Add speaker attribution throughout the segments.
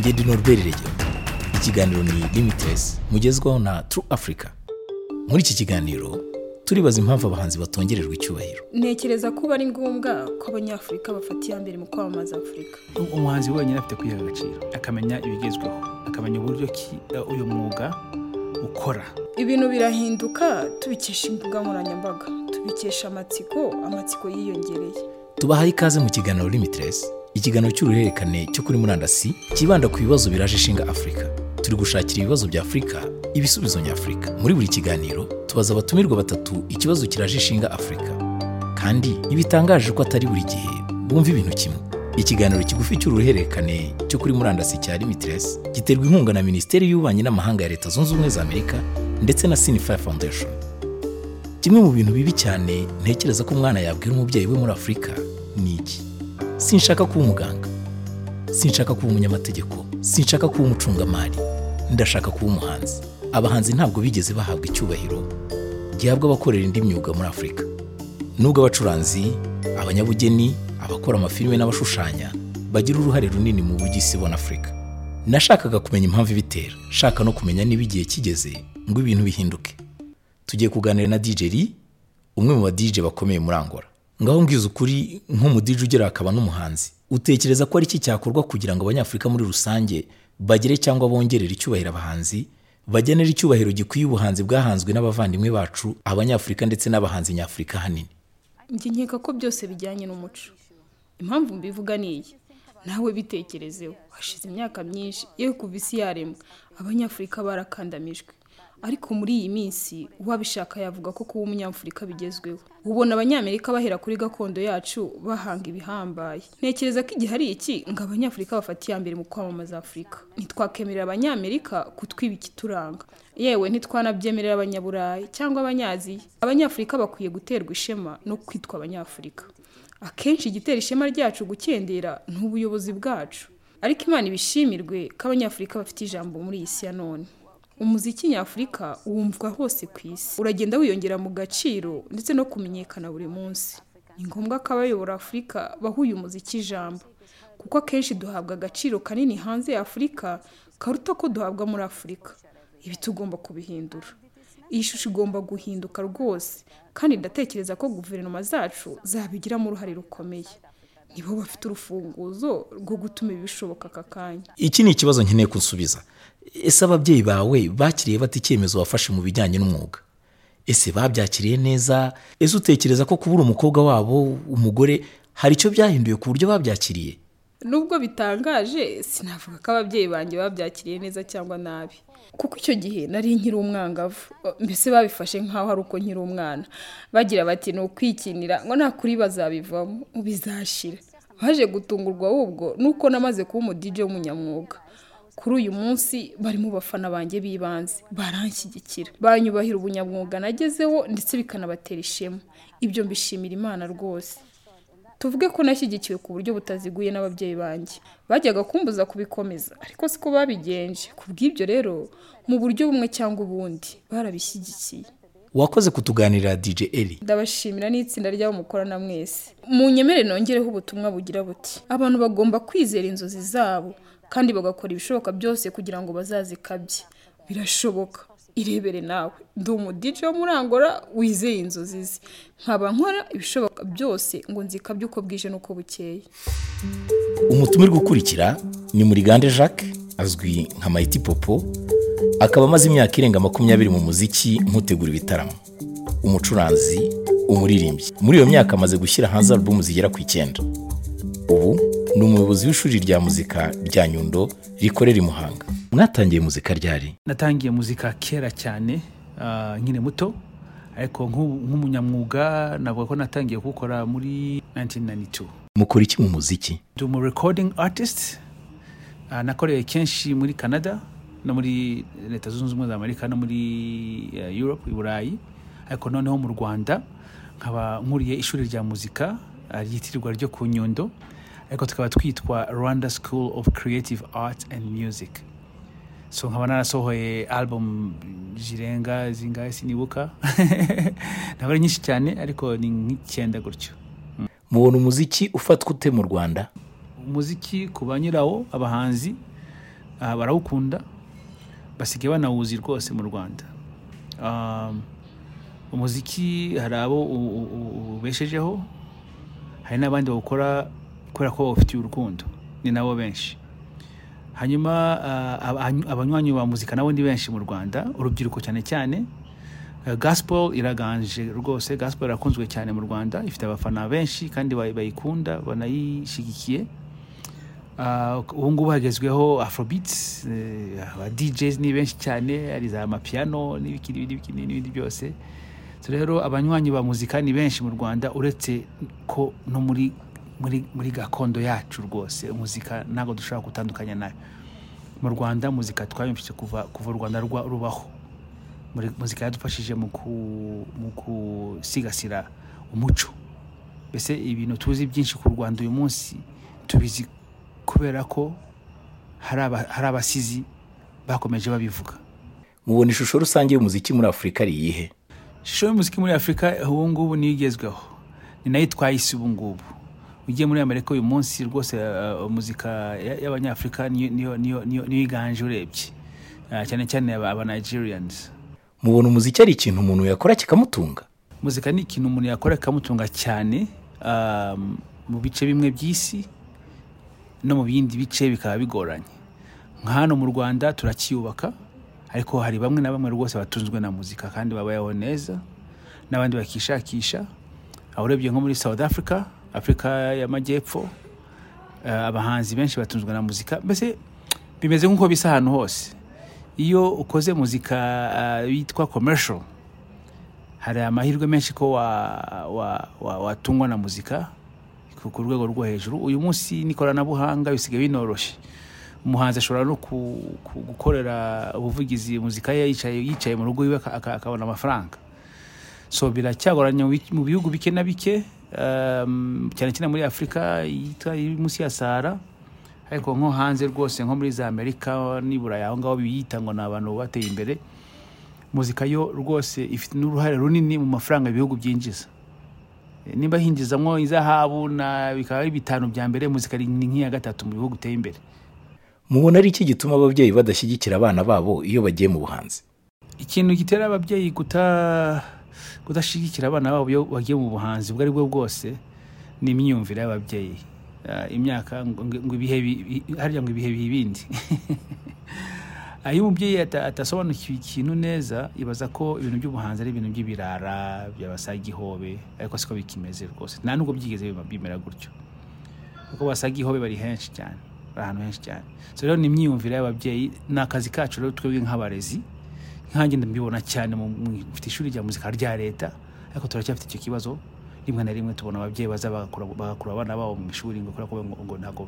Speaker 1: ngende norbert regero ikiganiro ni limitless mugezwaho na true africa. Muri iki kiganiro turibaza impamvu abahanzi batongererwa icyubahiro.
Speaker 2: Ntekereza ko ari ngombwa ko abanyafurika bafata iya mbere mu kwamamaza afurika.
Speaker 3: Umuhanzi wenyine afite kwiha agaciro akamenya ibigezweho akamenya uburyo ki eh, uyu mwuga ukora.
Speaker 2: Ibintu birahinduka tubikesha imbuga nkoranyambaga tubikesha amatsiko amatsiko yiyongereye.
Speaker 1: Tubahaye ikaze mu kiganiro limitless. Ikiganiro cy'uruhererekane cyo kuri murandasi kibanda ku bibazo biraje ishinga afurika turi gushakira ibibazo bya afurika ibisubizo nyafurika muri buri kiganiro tubaza abatumirwa batatu ikibazo kiraje ishinga afurika kandi ntibitangaje ko atari buri gihe bumva ibintu kimwe. Ikiganiro kigufi cy'uruhererekane cyo kuri murandasi cya limitless giterwa inkunga na minisiteri y'ububanyi n'amahanga ya leta zunze ubumwe za amerika ndetse na sinify foundation. Kimwe mu bintu bibi cyane ntekereza ko umwana yabwira umubyeyi we muri afurika ni iki? Sinshaka kuba umuganga. Sinshaka kuba umunyamategeko. Sinshaka kuba umucungamari. Ndashaka kuba umuhanzi. Abahanzi ntabwo bigeze bahabwa icyubahiro gihabwa abakorera indi myuga muri afurika nubwo abacuranzi abanyabugeni abakora amafilime n'abashushanya bagira uruhare runini mu buryo isi ibona afurika nashakaga kumenya impamvu ibitera. Shaka no kumenya niba igihe kigeze ngo ibintu bihinduke. Tugiye kuganira na DJ umwe mu ba DJ bakomeye muri Angola. Ngaho mbwiza ukuri nk'umu DJ ugera akaba n'umuhanzi. Utekereza ko ari iki cyakorwa kugira ngo abanyafurika muri rusange bagere cyangwa bongerere icyubahiro abahanzi? Bagenere icyubahiro gikwiye ubuhanzi bwahanzwe n'abavandimwe bacu abanyafurika ndetse n'abahanzi nyafurika ahanini.
Speaker 2: Njye nkeka ko byose bijyanye n'umuco. Impamvu mbivuga ni iyi. Nawe bitekerezeho. Hashize imyaka myinshi yewe kuva isi yaremwa abanyafurika barakandamijwe. Ariko muri iyi minsi uwabishaka yavuga ko kuba umunyafurika bigezweho. Ubona abanyamerika bahera kuri gakondo yacu bahanga ibihambaye. Ntekereza ko igihe ari iki ngo abanyafurika bafate iya mbere mu kwamamaza afurika. Ntitwakemerera abanyamerika kutwiba ikituranga. Yewe ntitwanabyemerera abanyaburayi cyangwa abanyaziya. Abanyafurika bakwiye guterwa ishema no kwitwa abanyafurika. Akenshi igitera ishema ryacu gukendera ni ubuyobozi bwacu. Ariko imana ibishimirwe ko abanyafurika bafite ijambo muri iyi si ya none. Umuziki nyafurika wumvwa hose ku isi. Uragenda wiyongera mu gaciro ndetse no kumenyekana buri munsi. Ni ngombwa ko abayobora afurika baha uyu muziki ijambo kuko akenshi duhabwa agaciro kanini hanze ya afurika karuta ko duhabwa muri afurika. Ibi tugomba kubihindura. Iyi shusho igomba guhinduka rwose kandi ndatekereza ko guverinoma zacu zabigiramo uruhare rukomeye. Nibo bafite urufunguzo rwo gutuma ibi bishoboka aka kanya.
Speaker 1: Iki ni ikibazo nkeneye kunsubiza. Ese ababyeyi bawe bakiriye bata icyemezo wafashe mu bijyanye n'umwuga? Ese babyakiriye neza? Ese utekereza ko kubura umukobwa wabo umugore hari icyo byahinduye ku buryo babyakiriye?
Speaker 2: Nubwo bitangaje sinavuga ko ababyeyi banjye babyakiriye neza cyangwa nabi. Kuko icyo gihe nari nkiri umwangavu. Mbese babifashe nk'aho ari uko nkiri umwana. Bagira bati ni ukwikinira ngo nakuri bazabivamo bizashira. Baje gutungurwa ahubwo nuko namaze kuba umudije w'umunyamwuga. Kuri uyu munsi bari mu bafana banjye b'ibanze baranshyigikira. Banyubahira ubunyamwuga nagezeho ndetse bikanabatera ishema. Ibyo mbishimira imana rwose. Tuvuge ko nashyigikiwe ku buryo butaziguye n'ababyeyi banjye. Bajyaga kumbuza kubikomeza ariko siko babigenje. Ku bw'ibyo rero mu buryo bumwe cyangwa ubundi barabishyigikiye.
Speaker 1: Wakoze kutuganirira DJ Eli?
Speaker 2: Ndabashimira n'itsinda ry'abo mukorana mwese. Mu nyemere nongereho ubutumwa bugira buti abantu bagomba kwizera inzozi zabo kandi bagakora ibishoboka byose kugira ngo bazazikabye. Birashoboka. Irebere nawe. Ndi umudije wo muri Angola wizeye inzozi ze. Nkaba nkora ibishoboka byose ngo nzikabye uko bwije n'uko bukeye.
Speaker 1: Umutumirwa ukurikira ni murigande jacques azwi nka mayiti popo akaba amaze imyaka irenga makumyabiri mu muziki nk'utegura ibitaramo. Umucuranzi umuririmbyi. Muri iyo myaka amaze gushyira hanze alubumu zigera ku icyenda. Ubu ni umuyobozi w'ishuri rya muzika rya nyundo rikorera i muhanga. Mwatangiye muzika ryari?
Speaker 3: Natangiye muzika kera cyane ah, nkiri muto. Ariko nk'umunyamwuga navuga ko natangiye kuwukora muri 1992
Speaker 1: mukora iki mu muziki?
Speaker 3: Ndi umu recording artist. Ah, nakoreye kenshi muri canada. No muri leta zunze ubumwe za amerika no muri eh, europe i burayi. Ariko noneho mu rwanda nkaba nkuriye ishuri rya muzika ah, ryitirirwa ryo ku nyundo. Ariko tukaba twitwa rwanda school of creative art and music. So nkaba narasohoye album zirenga zingahe sinibuka. Ntabwo ari nyinshi cyane ariko ni nk'icyenda gutyo.
Speaker 1: Mubona umuziki ufatwa ute mu rwanda?
Speaker 3: Umuziki ku banyurawo abahanzi
Speaker 2: ah, barawukunda. Basigaye banawuzi rwose mu rwanda. Um, umuziki hari abo ubeshejeho hari n'abandi bawukora kubera ko bawufitiye urukundo ni nabo benshi. Hanyuma aba- abanywanyi ba muzika nabo ni benshi mu rwanda urubyiruko cyane cyane. Uh, gospel iraganje rwose gospel irakunzwe cyane mu rwanda ifite abafana benshi kandi bayi- bayikunda banayishyigikiye Uh, ubu ngubu hagezweho afrobeats eh, aba djs ni benshi cyane hari za mapiano n'ibiki n'ibindi n'ibindi byose. Rero abanywanyi ba muzika ni benshi mu rwanda uretse ko no muri muri muri gakondo yacu rwose muzika ntabwo dushobora gutandukanya na yo mu rwanda muzika twayumvise kuva kuva u rwanda rwa- rubaho. Muzika yadufashije mu gusigasira umuco. Mbese ibintu tuzi byinshi ku rwanda uyu munsi tubizi kubera ko hari aba- hari abasizi bakomeje babivuga.
Speaker 1: Mubona ishusho rusange y'umuziki muri afurika ari iyihe?
Speaker 2: Ishusho y'umuziki muri afurika ubu ngubu niyo igezweho ni na yo twayise ubu ngubu. Ugiye muri amerika uyu munsi rwose uh, muzika ya- y'abanyafurika niyo iganje urebye. Uh, cyane cyane aba nigerians.
Speaker 1: Mubona umuziki ari ikintu umuntu yakora kikamutunga?
Speaker 2: Muzika ni ikintu umuntu yakora ikamutunga cyane um, mu bice bimwe by'isi. No mu bindi bice bikaba bigoranye. Nka hano mu rwanda turacyubaka ariko hari bamwe na bamwe rwose batunzwe na muzika kandi babayeho neza n'abandi bakishakisha. Aho urebye nko muri south africa afurika y'amajyepfo eh, abahanzi benshi batunzwe na muzika. Mbese bimeze nk'uko bisa ahantu hose. Iyo ukoze muzika yitwa commercial hari amahirwe menshi ko wa- wa- wa- watungwa na muzika. Ku rwego rwo hejuru. Uyu munsi n'ikoranabuhanga bisigaye binoroshye umuhanzi ashobora no gukorera ubuvugizi muzika ye yicaye mu rugo iwe aka- aka- akabona amafaranga. So biracyagoranye mu bi- mu bihugu bike na bike um, cyane cyane muri afurika yitwa munsi ya sahara. Ariko nko hanze rwose nko muri za amerika n'i burayi aho ngaho biyita ngo ni abantu bateye imbere. Muzika yo rwose ifite n'uruhare runini mu mafaranga ibihugu byinjiza. Nimba hinjizamo izahabu na bikaba ari bitanu bya mbere muzika ni nk'iya gatatu mu bihugu biteye imbere.
Speaker 1: Mubona ari iki gituma ababyeyi badashyigikira abana babo iyo bagiye mu buhanzi?
Speaker 2: Ikintu gitera ababyeyi kudashyigikira abana babo iyo bagiye mu buhanzi ubwo ari bwo bwose ni imyumvire y'ababyeyi. Ah, imyaka ngo ibihe bi- bi- harya ngo ibihe biha ibindi. Ah, iyo umubyeyi ata- atasobanukiwe ikintu neza ibaza ko ibintu by'ubuhanzi ari ibintu by'ibirara byabasaga ihobe ariko siko bikimeze rwose. Nta nubwo byigeze bimera gutyo. Kuko basaga ihobe bari henshi cyane bari ahantu henshi cyane. Rero ni imyiyumvire y'ababyeyi ni akazi kacu rero twebwe nk'abarezi nkanjye mbibona cyane mfite ishuri rya muzika rya leta ariko turacyafite icyo kibazo rimwe na rimwe tubona ababyeyi baza bagakura abana babo mu ishuri ngo ntabwo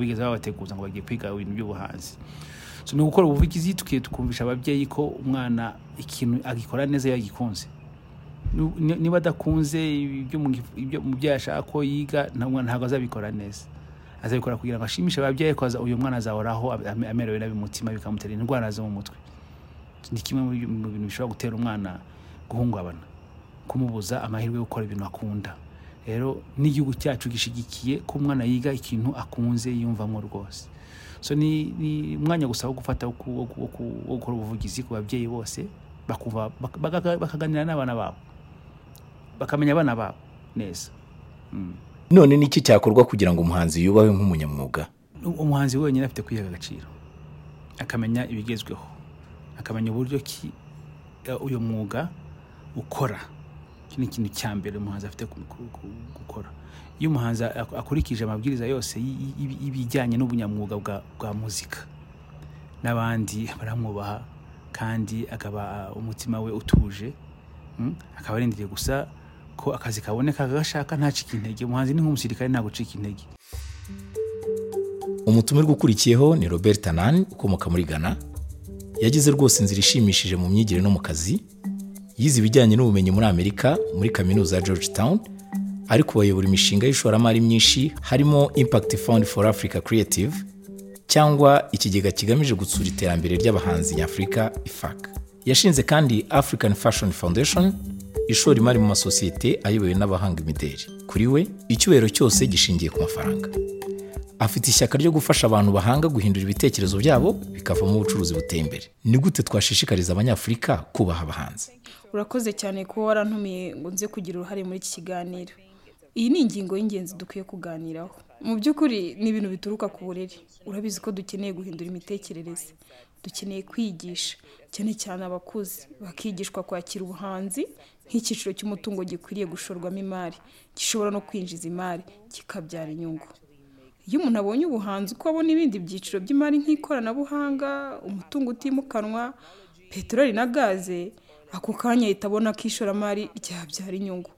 Speaker 2: bigeze babateguza ngo bagiye kwiga ibintu by'ubuhanzi. Ni ugukora ubuvugizi tukiye tukumvisha ababyeyi ko umwana ikintu agikora neza iyo agikunze niba adakunze ibyo mu- ibyo umubyeyi ashaka ko yiga ntabwo azabikora neza. Azabikora kugira ngo ashimishe ababyeyi ko uyu mwana azahoraho ame- amerewe nabi mu mutima bikamutera indwara zo mu mutwe. Ni kimwe mu bintu bishobora gutera umwana guhungabana kumubuza amahirwe yo gukora ibintu akunda. Rero n'igihugu cyacu gishyigikiye ko umwana yiga ikintu akunze yiyumvamo rwose. So ni, ni umwanya gusa wo gufata wo gukora ubuvugizi ku babyeyi bose bakaganira n'abana babo. Bakamenya abana babo neza.
Speaker 1: None ni iki cyakorwa kugira ngo umuhanzi yubahwe nk'umunyamwuga?
Speaker 2: Umuhanzi wenyine afite kwiha agaciro. Akamenya ibigezweho. Akamenya uburyo ki eh, uyu mwuga ukora. Iki ni ikintu cya mbere umuhanzi afite gukora. Iyo umuhanzi ak- akurikije amabwiriza yose y'ibijyanye n'ubunyamwuga bwa, muzika. N'abandi baramwubaha kandi akaba umutima we utuje mm, akaba arindiriye gusa ko akazi kaboneka agashaka ntacike intege. Umuhanzi ni nk'umusirikare nta gucika intege.
Speaker 1: Umutumirwa ukurikiyeho ni robert tanan ukomoka muri ghana. Yagize rwose inzira ishimishije mu myigire no mu kazi. Yize ibijyanye n'ubumenyi muri amerika muri kaminuza ya georgetown ari kubayobora imishinga y'ishoramari myinshi harimo impact fund for africa creative cyangwa ikigega kigamije gutsura iterambere ry'abahanzi nyafurika ifac yashinze kandi african fashion foundation ishora imari mu masosiyete ayobowe n'abahanga imideri kuri we icyubahiro cyose gishingiye ku mafaranga. Afite ishyaka ryo gufasha abantu bahanga guhindura ibitekerezo byabo bikavamo ubucuruzi buteye imbere. Ni gute twashishikariza abanyafurika kubaha abahanzi?
Speaker 2: Urakoze cyane kuba warantumiye ngo nze kugira uruhare muri iki kiganiro. Iyi ni ingingo y'ingenzi dukwiye kuganiraho. Mu by'ukuri ni ibintu bituruka ku burere. Urabizi ko dukeneye guhindura imitekerereze. Dukeneye kwigisha cyane cyane abakuze. Bakigishwa kwakira ubuhanzi nk'icyiciro cy'umutungo gikwiriye gushorwamo imari gishobora no kwinjiza imari kikabyara inyungu. Iyo umuntu abonye ubuhanzi uko abona ibindi byiciro by'imari nk'ikoranabuhanga umutungo utimukanwa peteroli na gaze ako kanya ahita abona ko ishoramari ryabyara inyungu.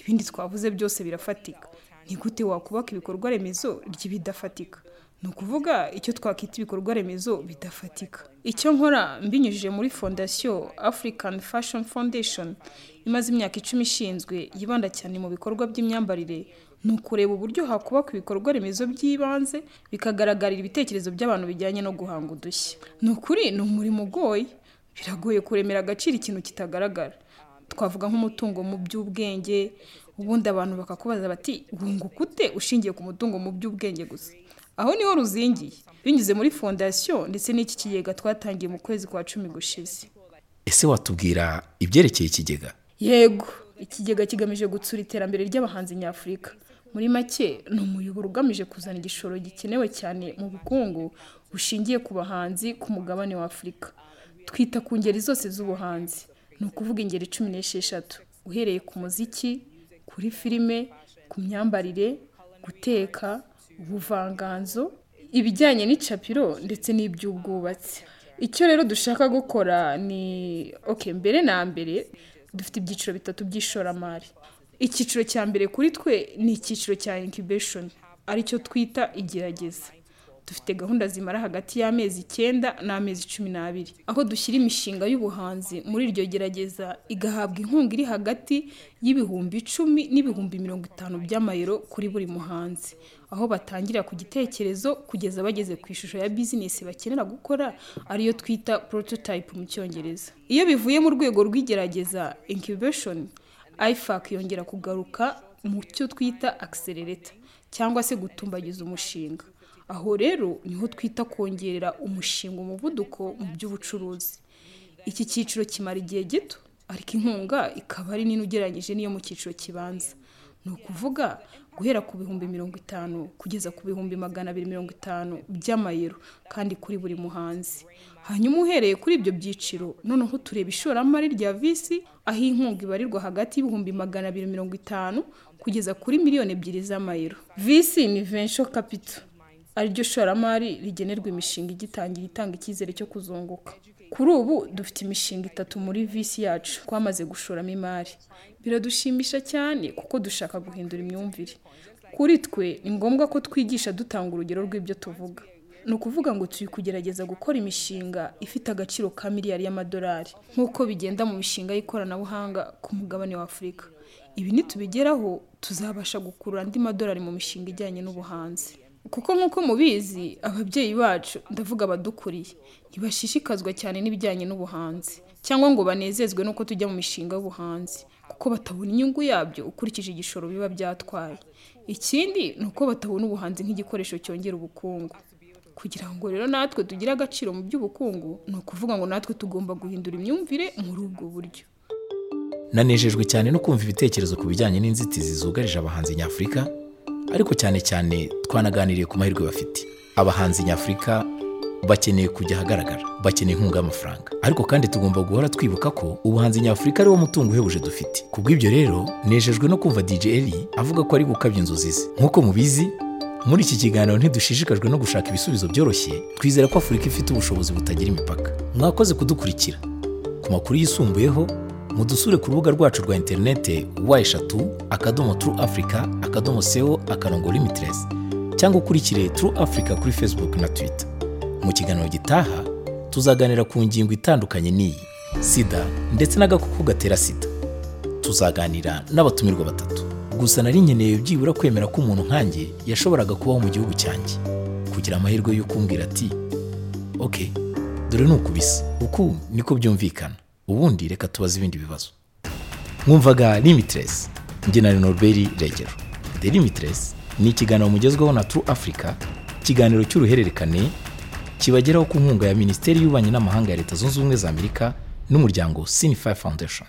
Speaker 2: Ibindi twavuze byose birafatika. Ni gute wakubaka ibikorwa remezo ry'ibidafatika? Ni ukuvuga icyo twakwita ibikorwa remezo bidafatika. Icyo nkora mbinyujije muri fondasiyo african fashion foundation imaze imyaka icumi ishinzwe yibanda cyane mu bikorwa by'imyambarire ni ukureba uburyo hakubaka ibikorwa remezo by'ibanze bikagaragarira ibitekerezo by'abantu bijyanye no guhanga udushya. Ni ukuri ni umurimo ugoye. Biragoye kuremera agaciro ikintu kitagaragara. Twavuga nk'umutungo mu by'ubwenge ubundi abantu bakakubaza bati wunguka ute ushingiye ku mutungo mu by'ubwenge gusa? Aho ni ho ruzingiye. Binyuze muri fondasiyo ndetse n'iki kigega twatangiye mu kwezi kwa cumi gushize.
Speaker 1: Ese watubwira ibyerekeye ikigega?
Speaker 2: Yego. Ikigega kigamije gutsura iterambere ry'abahanzi nyafurika. Muri make ni umuyoboro ugamije kuzana igishoro gikenewe cyane mu bukungu bushingiye ku bahanzi ku mugabane wa afurika. Twita ku ngeri zose z'ubuhanzi. Ni ukuvuga ingeri cumi n'esheshatu. Uhereye ku muziki kuri filime ku myambarire guteka ubuvanganzo ibijyanye n'icapiro ndetse n'iby'ubwubatsi. Icyo rero dushaka gukora ni oke mbere na mbere dufite ibyiciro bitatu by'ishoramari. Icyiciro cya mbere kuri twe ni icyiciro cya incubation ari cyo twita igerageza. Dufite gahunda zimara hagati y'amezi icyenda n'amezi cumi n'abiri. Aho dushyira imishinga y'ubuhanzi muri iryo gerageza igahabwa inkunga iri hagati y'ibihumbi icumi n'ibihumbi mirongo itanu by'amayero kuri buri muhanzi. Aho batangira ku gitekerezo kugeza bageze ku ishusho ya bizinesi bakenera gukora ariyo twita prototype mu cyongereza. Iyo bivuye mu rwego rw'igerageza incubation ifac yongera kugaruka mu cyo twita accelerator cyangwa se gutumbagiza umushinga. Aho rero ni ho twita kongerera umushinga umuvuduko mu by'ubucuruzi. Iki cyiciro kimara igihe gito ariko inkunga ikaba ari nini ugereranyije n'iyo mu cyiciro kibanza. Ni ukuvuga guhera ku bihumbi mirongo itanu kugeza ku bihumbi magana abiri mirongo itanu by'amayero kandi kuri buri muhanzi. Hanyuma uhereye kuri ibyo byiciro noneho tureba ishoramari rya visi aho inkunga ibarirwa hagati y'ibihumbi magana abiri mirongo itanu kugeza kuri miliyoni ebyiri z'amayero. Visi ni venture capital. Ari ryo shoramari rigenerwa imishinga igitangira itanga icyizere cyo kuzunguka. Kuri ubu dufite imishinga itatu muri visi yacu twamaze gushoramo imari. Biradushimisha cyane kuko dushaka guhindura imyumvire. Kuri twe ni ngombwa ko twigisha dutanga urugero rw'ibyo tuvuga. Ni ukuvuga ngo turi kugerageza gukora imishinga ifite agaciro ka miliyari y'amadolari nk'uko bigenda mu mishinga y'ikoranabuhanga ku mugabane wa afurika. Ibi nitubigeraho tuzabasha gukurura andi madolari mu mishinga ijyanye n'ubuhanzi. Kuko nk'uko mubizi ababyeyi bacu ndavuga abadukuriye ntibashishikazwa cyane n'ibijyanye n'ubuhanzi cyangwa ngo banezezwe n'uko tujya mu mishinga y'ubuhanzi kuko batabona inyungu yabyo ukurikije igishoro biba byatwaye. Ikindi ni uko batabona ubuhanzi nk'igikoresho cyongera ubukungu. Kugira ngo rero natwe tugire agaciro mu by'ubukungu ni ukuvuga ngo natwe tugomba guhindura imyumvire muri ubwo buryo.
Speaker 1: Nanejejwe cyane no kumva ibitekerezo ku bijyanye n'inzitizi zugarije abahanzi nyafurika ariko cyane cyane twanaganiriye ku mahirwe bafite. Abahanzi nyafurika bakeneye kujya ahagaragara bakeneye inkunga y'amafaranga. Ariko kandi tugomba guhora twibuka ko ubuhanzi nyafurika ari wo mutungo uhebuje dufite. Ku bw'ibyo rero nejejwe no kumva DJ Eli avuga ko ari gukabya inzozi ze. Nk'uko mubizi muri iki kiganiro ntidushishikajwe no gushaka ibisubizo byoroshye twizera ko afurika ifite ubushobozi butagira imipaka. Mwakoze kudukurikira. Ku makuru yisumbuyeho mudusure ku rubuga rwacu rwa interinete wa eshatu akadomo turu afurika akadomo seo akarongo limitless cyangwa ukurikire turu afurika kuri facebook na twitter. Mu kiganiro gitaha tuzaganira ku ngingo itandukanye n'iyi sida ndetse n'agakoko gatera sida. Tuzaganira n'abatumirwa batatu. Gusa nari nkeneye byibura kwemera ko umuntu nkanjye yashoboraga kubaho mu gihugu cyanjye. Kugira amahirwe yo kumbwira ati ok dore ni uku bisa uku niko byumvikana. Ubundi reka tubaze ibindi bibazo. Mwumvaga limitless. Njye na norbert regero the limitless ni ikiganiro mugezweho na true africa ikiganiro cy'uruhererekane kibageraho ku nkunga ya minisiteri y'ububanyi n'amahanga ya leta zunze ubumwe za amerika n'umuryango sinify foundation.